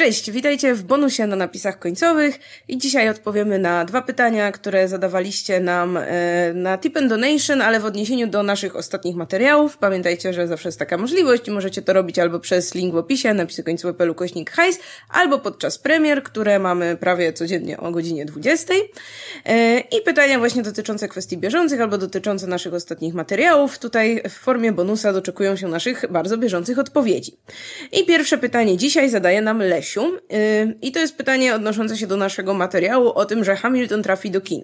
Cześć, witajcie w bonusie na napisach końcowych i dzisiaj odpowiemy na dwa pytania, które zadawaliście nam e, na Tip and Donation, ale w odniesieniu do naszych ostatnich materiałów. Pamiętajcie, że zawsze jest taka możliwość i możecie to robić albo przez link w opisie, napisy końcowe kośnik hajs, albo podczas premier, które mamy prawie codziennie o godzinie 20. E, I pytania właśnie dotyczące kwestii bieżących albo dotyczące naszych ostatnich materiałów. Tutaj w formie bonusa doczekują się naszych bardzo bieżących odpowiedzi. I pierwsze pytanie dzisiaj zadaje nam Leś. I to jest pytanie odnoszące się do naszego materiału o tym, że Hamilton trafi do kin.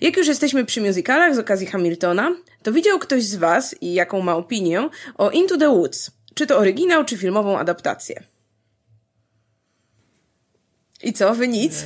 Jak już jesteśmy przy musicalach z okazji Hamiltona, to widział ktoś z Was i jaką ma opinię o Into the Woods? Czy to oryginał, czy filmową adaptację? I co, wy nic?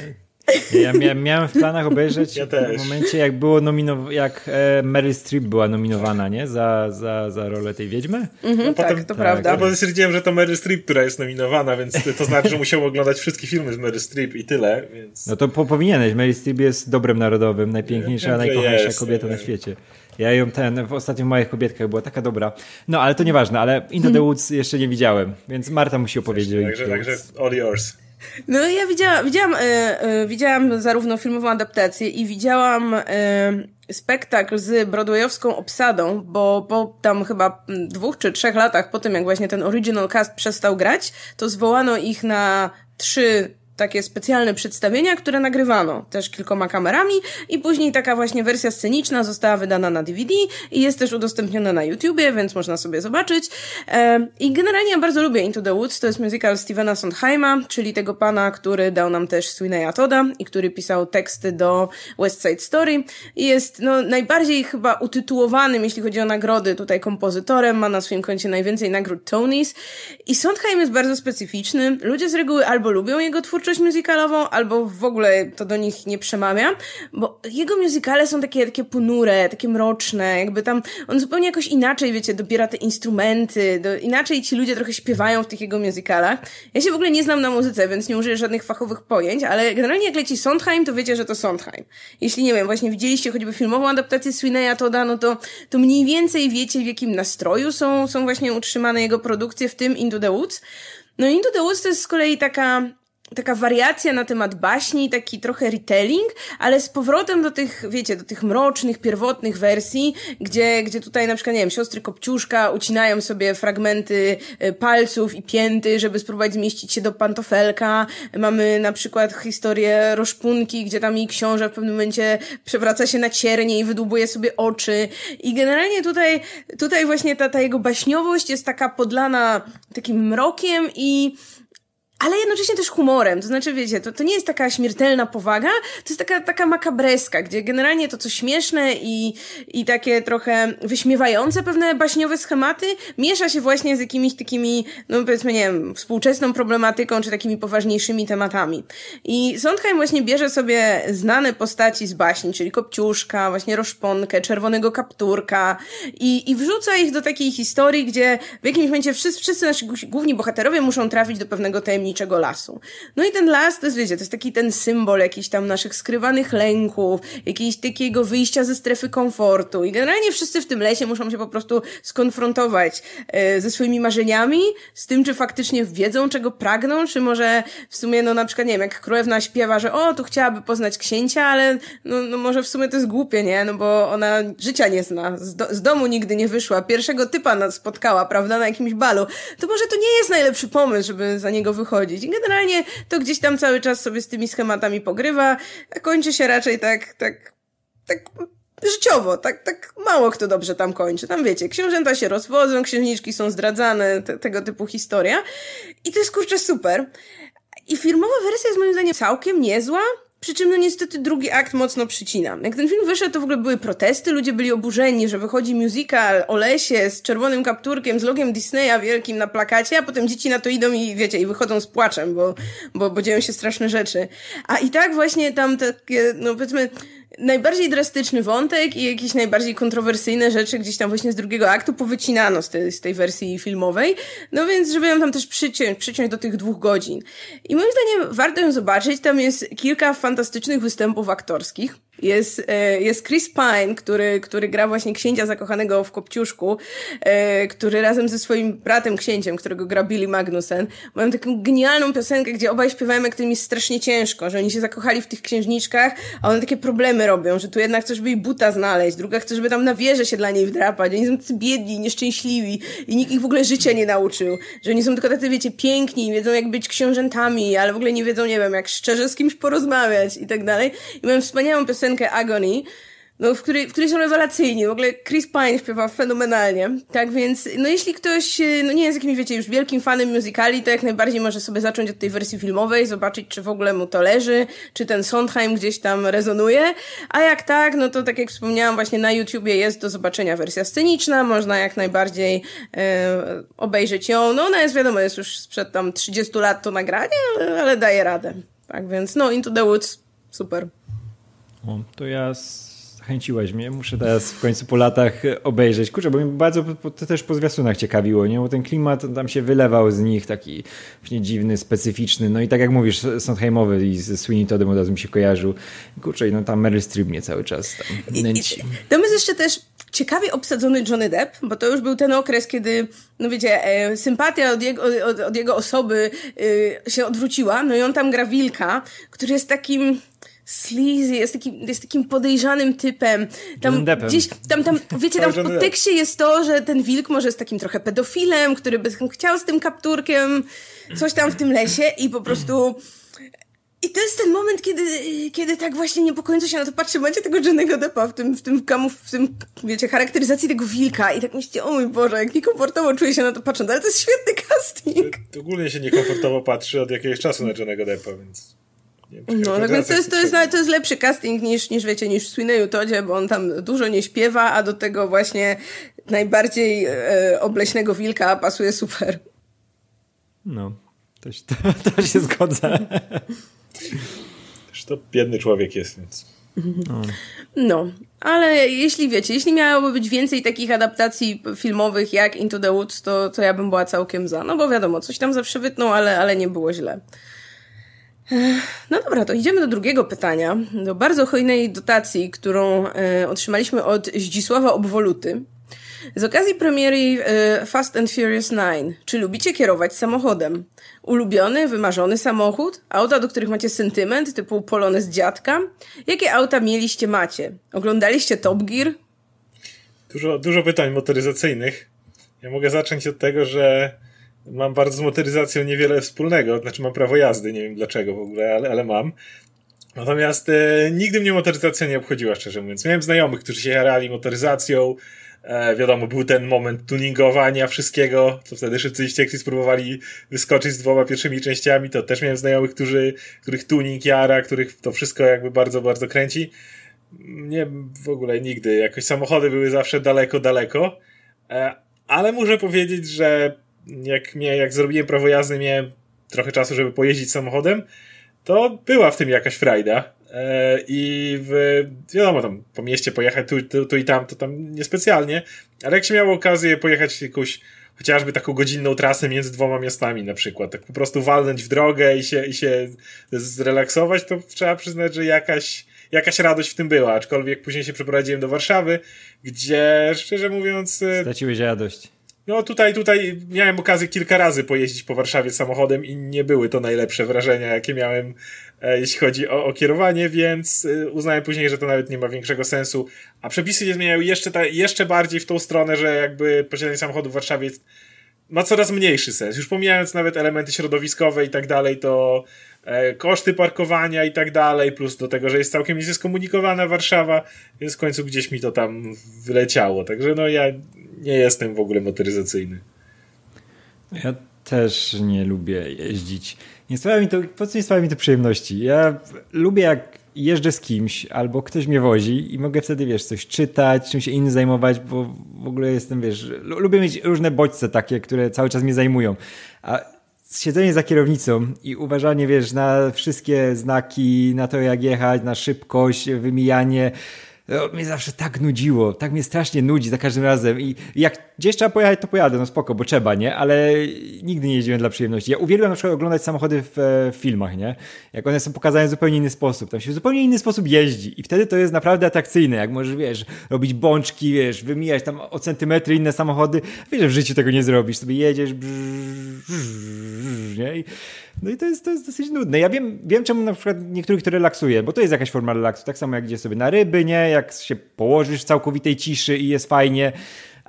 Ja mia miałem w planach obejrzeć ja w momencie, jak było nominowane, jak e, Meryl Streep była nominowana, nie? Za, za, za rolę tej wiedźmy. Mhm, no, tak, potem, to tak. prawda. Ja bo stwierdziłem, że to Meryl Streep, która jest nominowana, więc to znaczy, że musiał oglądać wszystkie filmy z Meryl Streep i tyle, więc... No to po powinieneś. Meryl Streep jest dobrem narodowym, najpiękniejsza, ja, najkochańsza jest, kobieta na świecie. Ja ją ten, w ostatnich moich kobietkach była taka dobra. No, ale to nieważne, ale Into the Woods jeszcze nie widziałem, więc Marta musi opowiedzieć. Także, także all yours. No ja widziałam, widziałam, e, e, widziałam zarówno filmową adaptację i widziałam e, spektakl z broadwayowską obsadą, bo po tam chyba dwóch czy trzech latach po tym, jak właśnie ten original cast przestał grać, to zwołano ich na trzy takie specjalne przedstawienia, które nagrywano też kilkoma kamerami i później taka właśnie wersja sceniczna została wydana na DVD i jest też udostępniona na YouTubie, więc można sobie zobaczyć. I generalnie ja bardzo lubię Into the Woods, to jest musical Stevena Sondheima, czyli tego pana, który dał nam też Sweeneya Toda i który pisał teksty do West Side Story i jest no, najbardziej chyba utytułowanym, jeśli chodzi o nagrody, tutaj kompozytorem, ma na swoim koncie najwięcej nagród Tonys i Sondheim jest bardzo specyficzny. Ludzie z reguły albo lubią jego twórczość, twórczość musicalową, albo w ogóle to do nich nie przemawia, bo jego musicale są takie, takie ponure, takie mroczne, jakby tam on zupełnie jakoś inaczej, wiecie, dobiera te instrumenty, do, inaczej ci ludzie trochę śpiewają w tych jego musicalach. Ja się w ogóle nie znam na muzyce, więc nie użyję żadnych fachowych pojęć, ale generalnie jak leci Sondheim, to wiecie, że to Sondheim. Jeśli, nie wiem, właśnie widzieliście choćby filmową adaptację Sweeneya Toda, no to, to mniej więcej wiecie, w jakim nastroju są, są właśnie utrzymane jego produkcje, w tym Into the Woods. No Into the Woods to jest z kolei taka taka wariacja na temat baśni, taki trochę retelling, ale z powrotem do tych, wiecie, do tych mrocznych, pierwotnych wersji, gdzie, gdzie tutaj na przykład, nie wiem, siostry Kopciuszka ucinają sobie fragmenty e, palców i pięty, żeby spróbować zmieścić się do pantofelka. Mamy na przykład historię Roszpunki, gdzie tam jej książę w pewnym momencie przewraca się na ciernie i wydłubuje sobie oczy. I generalnie tutaj, tutaj właśnie ta, ta jego baśniowość jest taka podlana takim mrokiem i ale jednocześnie też humorem. To znaczy, wiecie, to, to nie jest taka śmiertelna powaga, to jest taka, taka makabreska, gdzie generalnie to, co śmieszne i, i takie trochę wyśmiewające pewne baśniowe schematy, miesza się właśnie z jakimiś takimi, no powiedzmy, nie wiem, współczesną problematyką, czy takimi poważniejszymi tematami. I Sondheim właśnie bierze sobie znane postaci z baśni, czyli Kopciuszka, właśnie Roszponkę, Czerwonego Kapturka i, i wrzuca ich do takiej historii, gdzie w jakimś momencie wszyscy, wszyscy nasi główni bohaterowie muszą trafić do pewnego tajemniczego tajemniczego lasu. No i ten las, to jest, wiecie, to jest taki ten symbol jakiś tam naszych skrywanych lęków, jakiegoś takiego wyjścia ze strefy komfortu i generalnie wszyscy w tym lesie muszą się po prostu skonfrontować e, ze swoimi marzeniami, z tym, czy faktycznie wiedzą, czego pragną, czy może w sumie, no na przykład, nie wiem, jak królewna śpiewa, że o, tu chciałaby poznać księcia, ale no, no może w sumie to jest głupie, nie? No bo ona życia nie zna, z, do, z domu nigdy nie wyszła, pierwszego typa nas spotkała, prawda, na jakimś balu. To może to nie jest najlepszy pomysł, żeby za niego wychodzić chodzić. I generalnie to gdzieś tam cały czas sobie z tymi schematami pogrywa, a kończy się raczej tak, tak, tak życiowo, tak, tak mało kto dobrze tam kończy. Tam wiecie, książęta się rozwodzą, księżniczki są zdradzane, te, tego typu historia. I to jest kurczę super. I filmowa wersja jest moim zdaniem całkiem niezła, przy czym, no niestety, drugi akt mocno przycina. Jak ten film wyszedł, to w ogóle były protesty, ludzie byli oburzeni, że wychodzi musical o lesie z czerwonym kapturkiem, z logiem Disneya wielkim na plakacie, a potem dzieci na to idą i wiecie, i wychodzą z płaczem, bo, bo, bo dzieją się straszne rzeczy. A i tak właśnie tam takie, no powiedzmy, najbardziej drastyczny wątek i jakieś najbardziej kontrowersyjne rzeczy gdzieś tam właśnie z drugiego aktu powycinano z tej, z tej wersji filmowej. No więc, żeby ją tam też przyciąć, przyciąć do tych dwóch godzin. I moim zdaniem warto ją zobaczyć. Tam jest kilka fantastycznych występów aktorskich. Jest, e, jest Chris Pine, który, który gra właśnie księcia zakochanego w Kopciuszku, e, który razem ze swoim bratem księciem, którego gra Billy Magnussen, mają taką genialną piosenkę, gdzie obaj śpiewają, jak to im jest strasznie ciężko, że oni się zakochali w tych księżniczkach, a one takie problemy robią, że tu jedna chce, żeby jej buta znaleźć, druga chce, żeby tam na wieżę się dla niej wdrapać, oni są tacy biedni, nieszczęśliwi i nikt ich w ogóle życia nie nauczył, że oni są tylko tacy, wiecie, piękni, wiedzą jak być książętami, ale w ogóle nie wiedzą, nie wiem, jak szczerze z kimś porozmawiać i tak dalej. I mają wspaniałą piosenkę Agony, no, w której, w której są rewelacyjni. W ogóle Chris Pine śpiewa fenomenalnie. Tak więc, no jeśli ktoś e, no nie jest jakimś, wiecie, już wielkim fanem musicali, to jak najbardziej może sobie zacząć od tej wersji filmowej, zobaczyć, czy w ogóle mu to leży, czy ten Sondheim gdzieś tam rezonuje. A jak tak, no to tak jak wspomniałam, właśnie na YouTubie jest do zobaczenia wersja sceniczna, można jak najbardziej e, obejrzeć ją. No ona jest, wiadomo, jest już sprzed tam 30 lat to nagranie, ale, ale daje radę. Tak więc, no Into the Woods, super. O, to ja zachęciłaś mnie. Muszę teraz w końcu po latach obejrzeć. Kurczę, bo mi bardzo to też po zwiastunach ciekawiło, nie? Bo ten klimat tam się wylewał z nich, taki właśnie dziwny, specyficzny. No i tak jak mówisz, Sondheimowy i ze Sweeney Toddem od razu mi się kojarzył. Kurczę, no tam Meryl Streep mnie cały czas tam nęci. Tam jest jeszcze też ciekawie obsadzony Johnny Depp, bo to już był ten okres, kiedy, no wiecie, e, sympatia od jego, od, od jego osoby e, się odwróciła, no i on tam gra wilka, który jest takim sleazy, jest, taki, jest takim podejrzanym typem. Tam gdzieś, tam, tam, wiecie, tam w podtekście jest to, że ten wilk może jest takim trochę pedofilem, który by chciał z tym kapturkiem coś tam w tym lesie i po prostu... I to jest ten moment, kiedy, kiedy tak właśnie niepokojąco się na to patrzy, macie tego Jennego Deppa w tym, w tym kamuf, w tym, wiecie, charakteryzacji tego wilka i tak myślicie, o mój Boże, jak niekomfortowo czuję się na to patrząc, ale to jest świetny casting. To, ogólnie się niekomfortowo patrzy od jakiegoś czasu na Jennego Deppa, więc... No, tak więc to jest, to, jest, to jest lepszy casting niż, niż wiecie, niż w Sweeneyu Todzie, bo on tam dużo nie śpiewa, a do tego właśnie najbardziej e, obleśnego wilka pasuje super. No, to, to, to się zgodzę. Też to biedny człowiek jest, więc... No. no, ale jeśli wiecie, jeśli miałoby być więcej takich adaptacji filmowych jak Into the Woods, to, to ja bym była całkiem za. No bo wiadomo, coś tam zawsze wytną, ale, ale nie było źle. No dobra, to idziemy do drugiego pytania, do bardzo hojnej dotacji, którą e, otrzymaliśmy od Zdzisława Obwoluty. Z okazji premiery e, Fast and Furious 9, czy lubicie kierować samochodem? Ulubiony, wymarzony samochód? Auta, do których macie sentyment, typu polone z dziadka? Jakie auta mieliście, macie? Oglądaliście Top Gear? Dużo, dużo pytań motoryzacyjnych. Ja mogę zacząć od tego, że mam bardzo z motoryzacją niewiele wspólnego, znaczy mam prawo jazdy, nie wiem dlaczego w ogóle, ale, ale mam. Natomiast e, nigdy mnie motoryzacja nie obchodziła, szczerze mówiąc. Miałem znajomych, którzy się jarali motoryzacją, e, wiadomo, był ten moment tuningowania wszystkiego, co wtedy szybcy ściekli spróbowali wyskoczyć z dwoma pierwszymi częściami, to też miałem znajomych, którzy, których tuning jara, których to wszystko jakby bardzo, bardzo kręci. Nie, w ogóle nigdy. Jakoś samochody były zawsze daleko, daleko. E, ale muszę powiedzieć, że jak, mnie, jak zrobiłem prawo jazdy, miałem trochę czasu, żeby pojeździć samochodem, to była w tym jakaś frajda. E, I w, wiadomo, tam po mieście pojechać tu, tu, tu i tam, to tam niespecjalnie, ale jak się miało okazję pojechać jakąś chociażby taką godzinną trasę między dwoma miastami na przykład, tak po prostu walnąć w drogę i się, i się zrelaksować, to trzeba przyznać, że jakaś, jakaś radość w tym była, aczkolwiek później się przeprowadziłem do Warszawy, gdzie szczerze mówiąc... E, Straciłeś radość. No tutaj, tutaj miałem okazję kilka razy pojeździć po Warszawie samochodem i nie były to najlepsze wrażenia, jakie miałem, e, jeśli chodzi o, o kierowanie, więc e, uznałem później, że to nawet nie ma większego sensu. A przepisy się zmieniają jeszcze, ta, jeszcze bardziej w tą stronę, że jakby posiadanie samochodu w Warszawie ma coraz mniejszy sens. Już pomijając nawet elementy środowiskowe i tak dalej, to koszty parkowania i tak dalej, plus do tego, że jest całkiem nieskomunikowana skomunikowana Warszawa, więc w końcu gdzieś mi to tam wyleciało. Także no ja nie jestem w ogóle motoryzacyjny. Ja też nie lubię jeździć. Nie sprawia mi to, po co nie sprawia mi to przyjemności? Ja lubię jak jeżdżę z kimś albo ktoś mnie wozi i mogę wtedy, wiesz, coś czytać, czymś innym zajmować, bo w ogóle jestem, wiesz, lubię mieć różne bodźce takie, które cały czas mnie zajmują. A siedzenie za kierownicą i uważanie, wiesz, na wszystkie znaki, na to jak jechać, na szybkość, wymijanie, no, mnie zawsze tak nudziło, tak mnie strasznie nudzi za każdym razem i jak gdzieś trzeba pojechać, to pojadę, no spoko, bo trzeba, nie? Ale nigdy nie jeździłem dla przyjemności. Ja uwielbiam na przykład oglądać samochody w, e, w filmach, nie? Jak one są pokazane w zupełnie inny sposób. Tam się w zupełnie inny sposób jeździ i wtedy to jest naprawdę atrakcyjne, jak możesz, wiesz, robić bączki, wiesz, wymijać tam o centymetry inne samochody. Wiesz, że w życiu tego nie zrobisz, sobie jedziesz, brz, brz, nie? I, no i to jest, to jest dosyć nudne. Ja wiem, wiem, czemu na przykład niektórych to relaksuje, bo to jest jakaś forma relaksu. Tak samo jak gdzieś sobie na ryby, nie? Jak się położysz w całkowitej ciszy i jest fajnie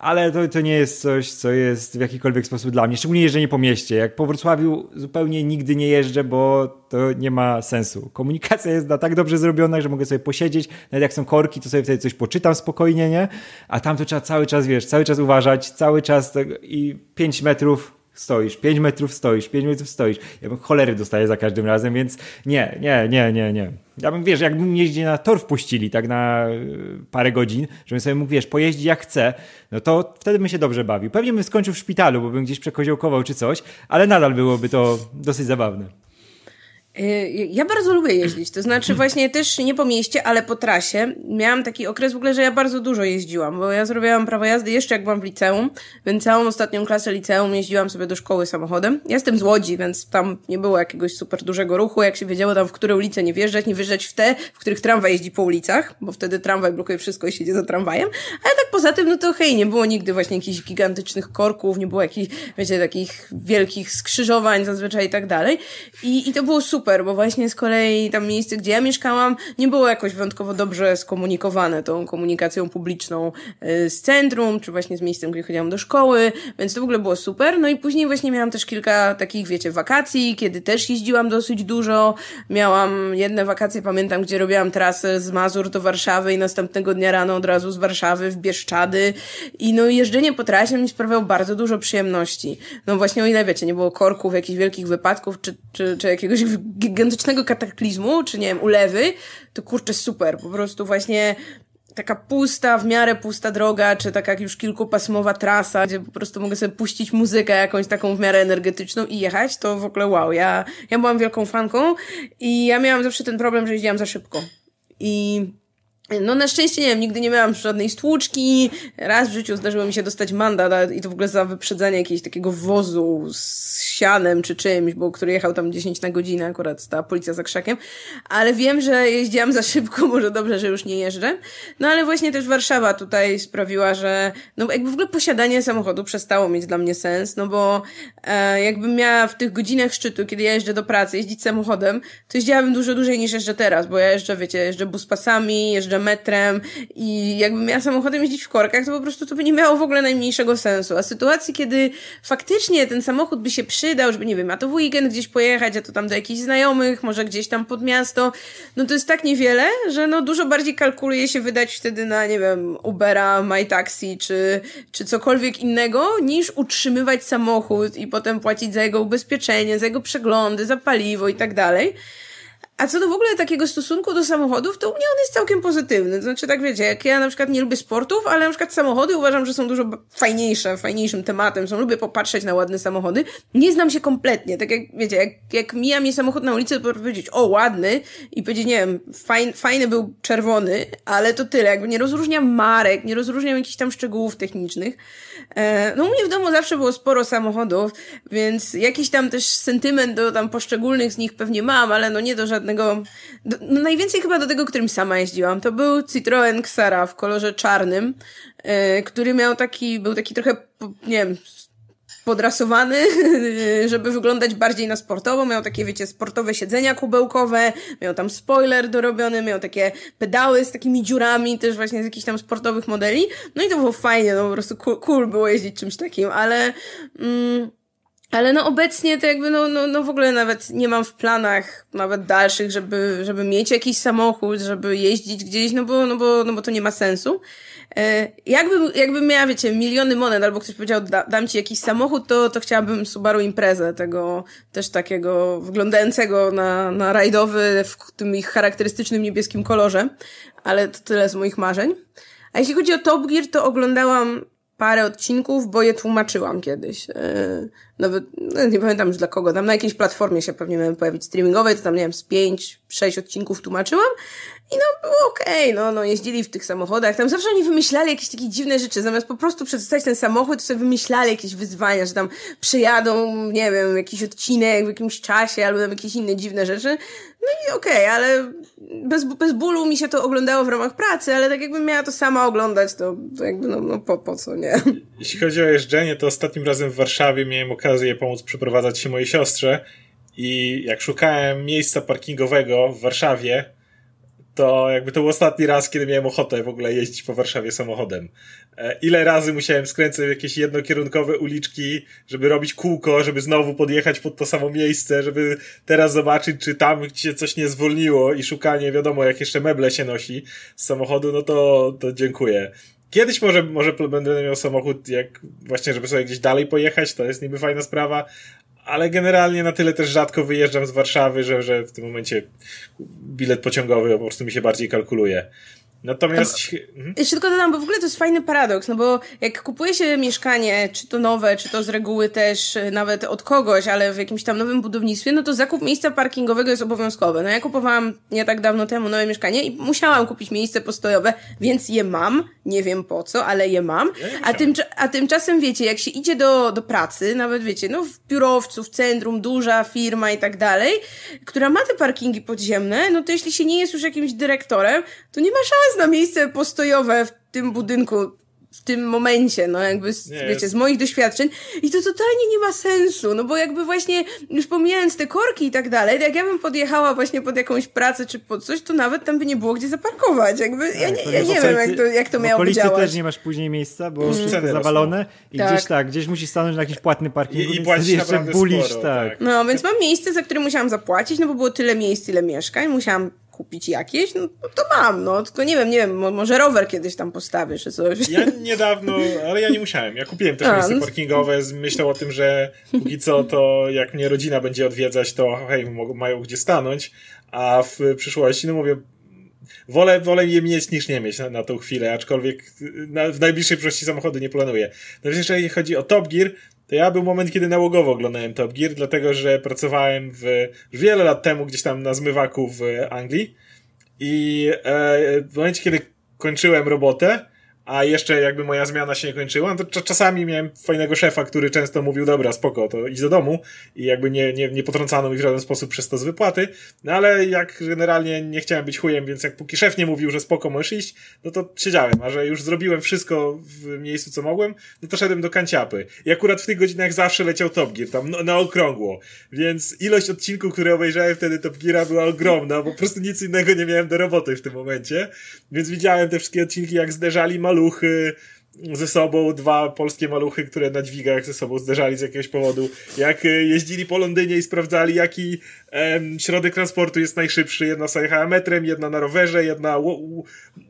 ale to, to nie jest coś, co jest w jakikolwiek sposób dla mnie. Szczególnie jeżdżenie po mieście. Jak po Wrocławiu zupełnie nigdy nie jeżdżę, bo to nie ma sensu. Komunikacja jest na tak dobrze zrobiona, że mogę sobie posiedzieć, nawet jak są korki, to sobie wtedy coś poczytam spokojnie, nie? A tam to trzeba cały czas, wiesz, cały czas uważać, cały czas i 5 metrów stoisz, 5 metrów stoisz, 5 metrów stoisz. Ja bym cholery dostaję za każdym razem, więc nie, nie, nie, nie, nie. Ja bym, wiesz, jakbym mnie gdzieś na tor wpuścili tak na y, parę godzin, żebym sobie mógł, wiesz, pojeździć jak chcę, no to wtedy bym się dobrze bawił. Pewnie bym skończył w szpitalu, bo bym gdzieś przekoziołkował czy coś, ale nadal byłoby to dosyć zabawne. Y, ja bardzo lubię jeździć, to znaczy właśnie też nie po mieście, ale po trasie. Miałam taki okres w ogóle, że ja bardzo dużo jeździłam, bo ja zrobiłam prawo jazdy jeszcze jak byłam w liceum, więc całą ostatnią klasę liceum jeździłam sobie do szkoły samochodem. Ja jestem z Łodzi, więc tam nie było jakiegoś super dużego ruchu, jak się wiedziało tam w które ulice nie wjeżdżać, nie wjeżdżać w te, w których tramwaj jeździ po ulicach, bo wtedy tramwaj blokuje wszystko i siedzi za tramwajem, ale tak poza tym, no to hej, nie było nigdy właśnie jakichś gigantycznych korków, nie było jakichś, wiecie, takich wielkich skrzyżowań zazwyczaj i tak dalej. I, i to było super super, bo właśnie z kolei tam miejsce, gdzie ja mieszkałam, nie było jakoś wyjątkowo dobrze skomunikowane tą komunikacją publiczną y, z centrum, czy właśnie z miejscem, gdzie chodziłam do szkoły, więc to w ogóle było super. No i później właśnie miałam też kilka takich, wiecie, wakacji, kiedy też jeździłam dosyć dużo. Miałam jedne wakacje, pamiętam, gdzie robiłam trasę z Mazur do Warszawy i następnego dnia rano od razu z Warszawy w Bieszczady. I no jeżdżenie po trasie mi sprawiało bardzo dużo przyjemności. No właśnie o ile, wiecie, nie było korków, jakichś wielkich wypadków, czy, czy, czy jakiegoś gigantycznego kataklizmu, czy nie wiem, ulewy, to kurczę super. Po prostu właśnie taka pusta, w miarę pusta droga, czy taka już kilkupasmowa trasa, gdzie po prostu mogę sobie puścić muzykę jakąś taką w miarę energetyczną i jechać, to w ogóle wow. Ja, ja byłam wielką fanką i ja miałam zawsze ten problem, że jeździłam za szybko. I no na szczęście nie wiem, nigdy nie miałam żadnej stłuczki. Raz w życiu zdarzyło mi się dostać mandat i to w ogóle za wyprzedzenie jakiegoś takiego wozu z sianem czy czymś, bo który jechał tam 10 na godzinę, akurat ta policja za krzakiem. Ale wiem, że jeździłam za szybko, może dobrze, że już nie jeżdżę. No ale właśnie też Warszawa tutaj sprawiła, że no jakby w ogóle posiadanie samochodu przestało mieć dla mnie sens, no bo e, jakbym miała w tych godzinach szczytu, kiedy ja jeżdżę do pracy, jeździć samochodem, to jeździłabym dużo dłużej niż jeżdżę teraz, bo ja jeżdżę, wiecie, jeżdżę buspasami, jeżdżę metrem i jakbym miała samochodem jeździć w korkach, to po prostu to by nie miało w ogóle najmniejszego sensu. A sytuacji, kiedy faktycznie ten samochód by się przydał, żeby, nie wiem, a to w weekend gdzieś pojechać, a to tam do jakichś znajomych, może gdzieś tam pod miasto, no to jest tak niewiele, że no dużo bardziej kalkuluje się wydać wtedy na, nie wiem, Ubera, MyTaxi czy, czy cokolwiek innego, niż utrzymywać samochód i potem płacić za jego ubezpieczenie, za jego przeglądy, za paliwo i tak dalej. A co do w ogóle takiego stosunku do samochodów, to u mnie on jest całkiem pozytywny. To znaczy, tak wiecie, jak ja na przykład nie lubię sportów, ale na przykład samochody uważam, że są dużo fajniejsze, fajniejszym tematem. Są, lubię popatrzeć na ładne samochody. Nie znam się kompletnie. Tak jak, wiecie, jak, jak mija mnie samochód na ulicy, to powiedzieć, o, ładny i powiedzieć, nie wiem, fajn, fajny był czerwony, ale to tyle. Jakby nie rozróżniam marek, nie rozróżniam jakichś tam szczegółów technicznych. E, no u mnie w domu zawsze było sporo samochodów, więc jakiś tam też sentyment do tam poszczególnych z nich pewnie mam, ale no nie do żadnego, do, no najwięcej chyba do tego, którym sama jeździłam. To był Citroen Xara w kolorze czarnym, e, który miał taki, był taki trochę, nie wiem, podrasowany, żeby wyglądać bardziej na sportowo. Miał takie, wiecie, sportowe siedzenia kubełkowe, miał tam spoiler dorobiony, miał takie pedały z takimi dziurami, też właśnie z jakichś tam sportowych modeli. No i to było fajnie, no po prostu cool, cool było jeździć czymś takim, ale... Mm, ale no obecnie to jakby no, no, no w ogóle nawet nie mam w planach nawet dalszych, żeby, żeby mieć jakiś samochód, żeby jeździć gdzieś, no bo, no bo, no bo to nie ma sensu. E, jakbym, jakbym miała, wiecie, miliony monet, albo ktoś powiedział, da, dam ci jakiś samochód, to, to chciałabym Subaru Imprezę, tego też takiego wyglądającego na, na rajdowy w tym ich charakterystycznym niebieskim kolorze, ale to tyle z moich marzeń. A jeśli chodzi o Top Gear, to oglądałam parę odcinków, bo je tłumaczyłam kiedyś. Yy, nawet, no nie pamiętam już dla kogo, tam na jakiejś platformie się pewnie miałem pojawić streamingowej, to tam, nie wiem, z pięć, sześć odcinków tłumaczyłam i no było okej, okay, no, no jeździli w tych samochodach, tam zawsze oni wymyślali jakieś takie dziwne rzeczy, zamiast po prostu przedstawić ten samochód, to sobie wymyślali jakieś wyzwania, że tam przejadą, nie wiem, jakiś odcinek w jakimś czasie, albo tam jakieś inne dziwne rzeczy, no i okej, okay, ale bez, bez bólu mi się to oglądało w ramach pracy, ale tak jakbym miała to sama oglądać, to, to jakby no, no po, po co, nie? Jeśli chodzi o jeżdżenie, to ostatnim razem w Warszawie miałem okazję pomóc przeprowadzać się mojej siostrze i jak szukałem miejsca parkingowego w Warszawie, to jakby to był ostatni raz, kiedy miałem ochotę w ogóle jeździć po Warszawie samochodem. E, ile razy musiałem skręcać w jakieś jednokierunkowe uliczki, żeby robić kółko, żeby znowu podjechać pod to samo miejsce, żeby teraz zobaczyć, czy tam się coś nie zwolniło i szukanie, wiadomo, jak jeszcze meble się nosi z samochodu, no to, to dziękuję. Kiedyś może, może będę miał samochód, jak właśnie, żeby sobie gdzieś dalej pojechać, to jest niby fajna sprawa, ale generalnie na tyle też rzadko wyjeżdżam z Warszawy, że, że w tym momencie bilet pociągowy po prostu mi się bardziej kalkuluje. Natomiast. Mhm. Jeszcze tylko dodam, bo w ogóle to jest fajny paradoks, no bo jak kupuje się mieszkanie, czy to nowe, czy to z reguły też y, nawet od kogoś, ale w jakimś tam nowym budownictwie, no to zakup miejsca parkingowego jest obowiązkowy. No ja kupowałam nie tak dawno temu nowe mieszkanie i musiałam kupić miejsce postojowe, więc je mam. Nie wiem po co, ale je mam. A, tym, a tymczasem wiecie, jak się idzie do, do pracy, nawet wiecie, no w biurowcu, w centrum, duża firma i tak dalej, która ma te parkingi podziemne, no to jeśli się nie jest już jakimś dyrektorem, to nie ma szans na miejsce postojowe w tym budynku w tym momencie, no jakby, z, wiecie, z moich doświadczeń i to totalnie nie ma sensu, no bo jakby właśnie, już pomijając te korki i tak dalej, jak ja bym podjechała właśnie pod jakąś pracę czy pod coś, to nawet tam by nie było gdzie zaparkować, jakby, ja nie, ja nie wiem jak to, jak to miało działać. W też nie masz później miejsca, bo mm. wszystko zawalone i tak. gdzieś tak, gdzieś musisz stanąć na jakiś płatny parking i, i płacić jeszcze bulisz, sporo, tak. tak. No, więc mam miejsce, za które musiałam zapłacić, no bo było tyle miejsc, ile mieszkań, musiałam kupić jakieś, no to mam, no. Tylko nie wiem, nie wiem, może rower kiedyś tam postawię, czy coś. Ja niedawno, ale ja nie musiałem. Ja kupiłem też A, miejsce no... parkingowe z myślą o tym, że póki co to jak mnie rodzina będzie odwiedzać, to hej, mają gdzie stanąć, a w przyszłości, no mówię, wolę, wolę je mieć niż nie mieć na, na tą chwilę, aczkolwiek na, w najbliższej przyszłości samochody nie planuję. Natomiast jeżeli chodzi o Top Gear, to ja był moment, kiedy nałogowo oglądałem Top Gear, dlatego że pracowałem w, wiele lat temu gdzieś tam na zmywaku w Anglii. I e, w momencie, kiedy kończyłem robotę, a jeszcze jakby moja zmiana się nie kończyła, no to czasami miałem fajnego szefa, który często mówił, dobra, spoko, to idź do domu. I jakby nie, nie, nie potrącano mi w żaden sposób przez to z wypłaty, no ale jak generalnie nie chciałem być chujem, więc jak póki szef nie mówił, że spoko, możesz iść, no to siedziałem, a że już zrobiłem wszystko w miejscu, co mogłem, no to szedłem do kanciapy. I akurat w tych godzinach zawsze leciał Top Gear, tam no, na okrągło, więc ilość odcinków, które obejrzałem wtedy Top Geara była ogromna, bo po prostu nic innego nie miałem do roboty w tym momencie, więc widziałem te wszystkie odcinki, jak zderzali maluchy ze sobą, dwa polskie maluchy, które na dźwigach ze sobą zderzali z jakiegoś powodu. Jak e, jeździli po Londynie i sprawdzali, jaki em, środek transportu jest najszybszy. Jedna jechała metrem, jedna na rowerze, jedna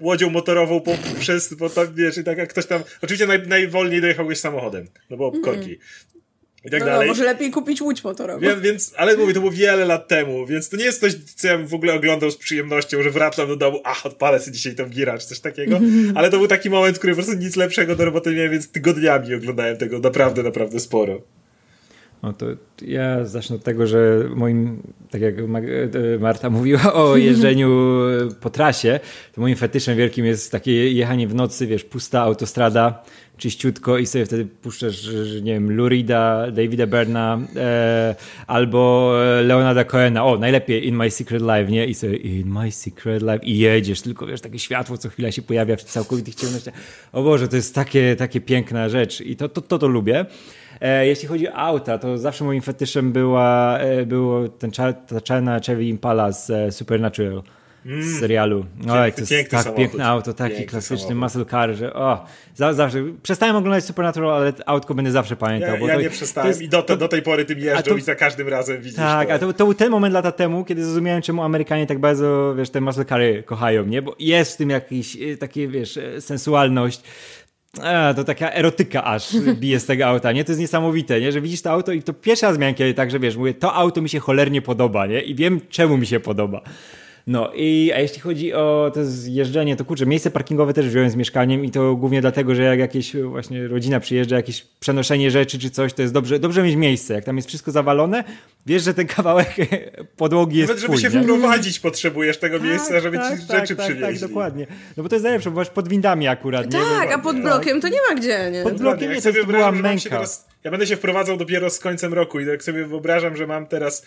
łodzią motorową po, przez, po tam, wiesz, i tak jak ktoś tam, oczywiście naj, najwolniej dojechał samochodem, no bo korki. Mm -hmm i tak no, dalej. No, może lepiej kupić łódź motorową. Więc, więc, ale mówię, to było wiele lat temu, więc to nie jest coś, co ja bym w ogóle oglądał z przyjemnością, że wracam do domu, ach, odpalę sobie dzisiaj tą gira, czy coś takiego, ale to był taki moment, w którym po prostu nic lepszego do roboty nie miałem, więc tygodniami oglądałem tego naprawdę, naprawdę sporo. No to ja zacznę od tego, że moim, tak jak e, Marta mówiła o jeżdżeniu po trasie, to moim fetyszem wielkim jest takie jechanie w nocy, wiesz, pusta autostrada, czyściutko i sobie wtedy puszczasz, nie wiem, Lurida, Davida Berna e, albo Leonarda Cohena, o, najlepiej In My Secret Life, nie? I sobie In My Secret Life i jedziesz, tylko wiesz, takie światło co chwila się pojawia w całkowitych ciemnościach. O Boże, to jest takie, takie piękna rzecz i to, to, to, to lubię. E, jeśli chodzi o auta, to zawsze moim fetyszem była, e, było ten, ta czarna Chevy Impala z e, Supernatural. Z serialu. Oj, to jest tak samochód. piękne auto, taki piękny klasyczny samochód. muscle car, że o, zawsze, przestałem oglądać Supernatural, ale autko będę zawsze pamiętał. Ja, bo ja to, nie przestałem jest, i do, to, do tej pory tym jeżdżą to, i za każdym razem widzisz Tak, to. a to, to był ten moment lata temu, kiedy zrozumiałem, czemu Amerykanie tak bardzo, wiesz, te muscle cary kochają, nie? Bo jest w tym jakiś, y, takie, wiesz, y, sensualność, a, to taka erotyka aż bije z tego auta, nie? To jest niesamowite, nie? Że widzisz to auto i to pierwsza zmianka, tak, że wiesz, mówię, to auto mi się cholernie podoba, nie? I wiem, czemu mi się podoba. No i a jeśli chodzi o to zjeżdżenie, to kurczę, miejsce parkingowe też wziąłem z mieszkaniem i to głównie dlatego, że jak jakieś właśnie rodzina przyjeżdża, jakieś przenoszenie rzeczy czy coś, to jest dobrze, dobrze mieć miejsce. Jak tam jest wszystko zawalone, wiesz, że ten kawałek podłogi jest Nawet żeby twój, się nie? wprowadzić potrzebujesz tego Tak, miejsca, żeby tak, ci tak, rzeczy tak, przywieźli. Tak, dokładnie. No bo to jest najlepsze, bo masz pod windami akurat, nie? Tak, Bo- a pod blokiem to nie ma gdzie, nie? Pod blokiem nie, to to była męka. teraz, ja będę się wprowadzał dopiero z końcem roku i jak sobie wyobrażam, że mam teraz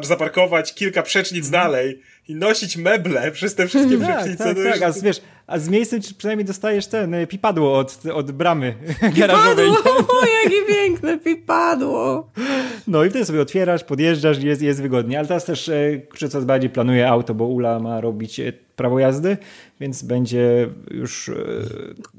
zaparkować kilka przecznic dalej i nosić meble przez te wszystkie Tak, przecznice. tak, to tak, już- a z- wiesz, a z miejscem przynajmniej dostajesz ten y, pipadło od, od bramy garażowej. Padło, jakie piękne, pipadło. No i wtedy sobie otwierasz, podjeżdżasz i jest, jest wygodnie. Ale teraz też e, coraz bardziej planuję auto, bo Ula ma robić e, prawo jazdy, więc będzie już e,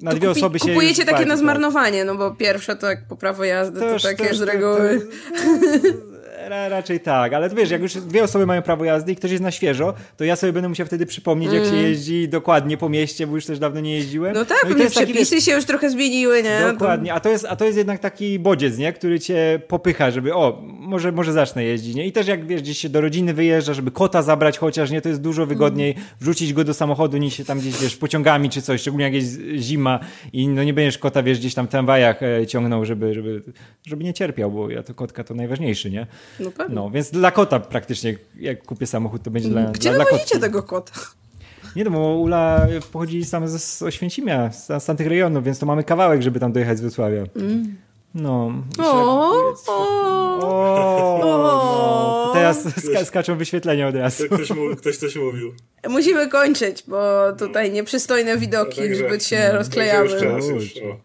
na To dwie kupi- osoby się... Kupujecie takie na zmarnowanie, no bo pierwsze to jak po prawo jazdy, to, Też- takie też- z to- reguły. to- Ra, raczej tak, ale to wiesz, jak już dwie osoby mają prawo jazdy i ktoś jest na świeżo, to ja sobie będę musiał wtedy przypomnieć, jak się jeździ dokładnie po mieście, bo już też dawno nie jeździłem. No tak, to pewnie taki, wiesz, przepisy się już trochę zmieniły, nie? Dokładnie, a to, jest, a to jest jednak taki bodziec, nie? który cię popycha, żeby o, może, może zacznę jeździć. Nie? I też jak wiesz, gdzieś się do rodziny wyjeżdża, żeby kota zabrać chociaż, nie, to jest dużo wygodniej wrzucić go do samochodu niż się tam gdzieś, wiesz, pociągami czy coś, szczególnie jak jest zima i no nie będziesz kota, wiesz, gdzieś tam w tramwajach e, ciągnął, żeby, żeby, żeby nie cierpiał, bo ja to kotka to najważniejszy, nie? No pewnie. No, więc dla kota praktycznie, jak kupię samochód, to będzie dla, Gdzie dla, dla tego kota? Nie no, bo Ula pochodzi sam z, z Oświęcimia, z, z tamtych rejonów, więc to mamy kawałek, żeby tam dojechać z Wrocławia. No. O, o, O, O. no, teraz ska skaczą wyświetlenia od razu. To ktoś, ktoś coś mówił. Musimy kończyć, bo tutaj nieprzystojne widoki Także- zbyt się Także rozklejały. już czas, No, już. O,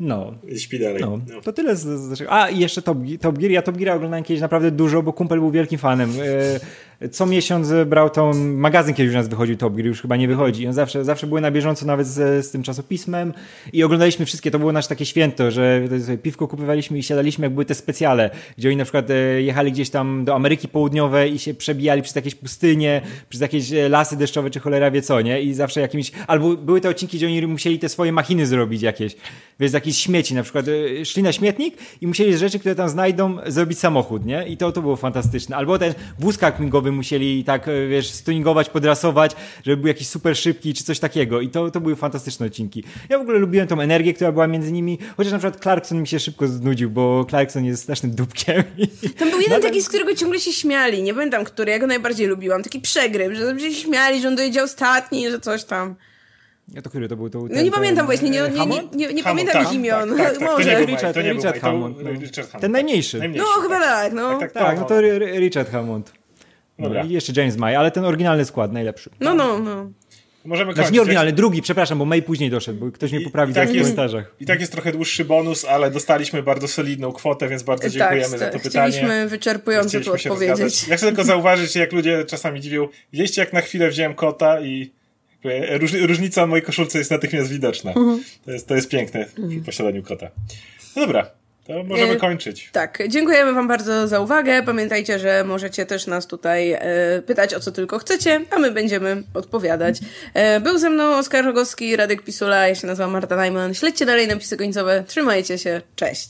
No. i śpi dalej. No, No. to tyle z, z, A, i jeszcze Top, Top Gear. Ja Top Gear oglądałem kiedyś naprawdę dużo, bo kumpel był wielkim fanem. E, Co miesiąc brał tą magazyn, kiedy już nas wychodził Top Gear, już chyba nie wychodzi. I on zawsze, zawsze były na bieżąco nawet z, z tym czasopismem i oglądaliśmy wszystkie. To było nasze takie święto, że sobie piwko kupywaliśmy i siadaliśmy, jak były te specjale, gdzie oni na przykład e, jechali gdzieś tam do Ameryki Południowej i się przebijali przez jakieś pustynie, przez jakieś e, lasy deszczowe, czy cholera wie co, nie? I zawsze jakimiś... Albo były te odcinki, gdzie oni musieli te swoje machiny zrobić jakieś. Wiesz, z jakichś śmieci, na przykład e, szli na śmietnik i musieli z rzeczy, które tam znajdą, zrobić samochód, nie? I to, to było fantastyczne. Albo ten wóz kartmingowy musieli tak, e, wiesz, stuningować, podrasować, żeby był jakiś super szybki, czy coś takiego. I to, to były fantastyczne odcinki. Ja w ogóle lubiłem tą energię, która była między nimi, chociaż na przykład Clarkson mi się szybko znudził, bo Clarkson jest strasznym dupkiem. Tam był jeden Nadal- taki, z którego ciągle się śmiali. Nie pamiętam, który. Ja go najbardziej lubiłam. Taki przegryw, że się śmiali, że on dojedzie ostatni, że coś tam. Ja to który to był? To był No nie pamiętam właśnie, nie, nie, nie, nie, nie pamiętam tak, ich imion. tak, tak, tak. To Może. nie był Richard, to nie był Richard Hammond. no. Richard Hammond. Ten najmniejszy. Najmniejszy, No, chyba tak, no. Tak, Tak, no to Richard Hammond. No Dobra. i jeszcze James May, ale ten oryginalny skład, najlepszy. No, no, no. Możemy Znaczy nie oryginalny, drugi, przepraszam, bo May później doszedł, bo ktoś mnie I- poprawi i tak w jest- komentarzach. I tak jest trochę dłuższy bonus, ale dostaliśmy bardzo solidną kwotę, więc bardzo Tak, dziękujemy za to pytanie. chcieliśmy wyczerpująco tu Chcieliśmy odpowiedzieć. Ja chcę tylko zauważyć, jak ludzie czasami dziwią, widzieliście jak na chwilę wziąłem kota i różnica w mojej koszulce jest natychmiast widoczna. Mhm. To, jest, to jest piękne w posiadaniu kota. No dobra, to możemy E, kończyć. Tak, dziękujemy Wam bardzo za uwagę. Pamiętajcie, że możecie też nas tutaj e, pytać o co tylko chcecie, a my będziemy odpowiadać. E, był ze mną Oskar Rogowski, Radek Pisula, ja się nazywam Marta Najman. Śledźcie dalej napisy końcowe. Trzymajcie się, cześć!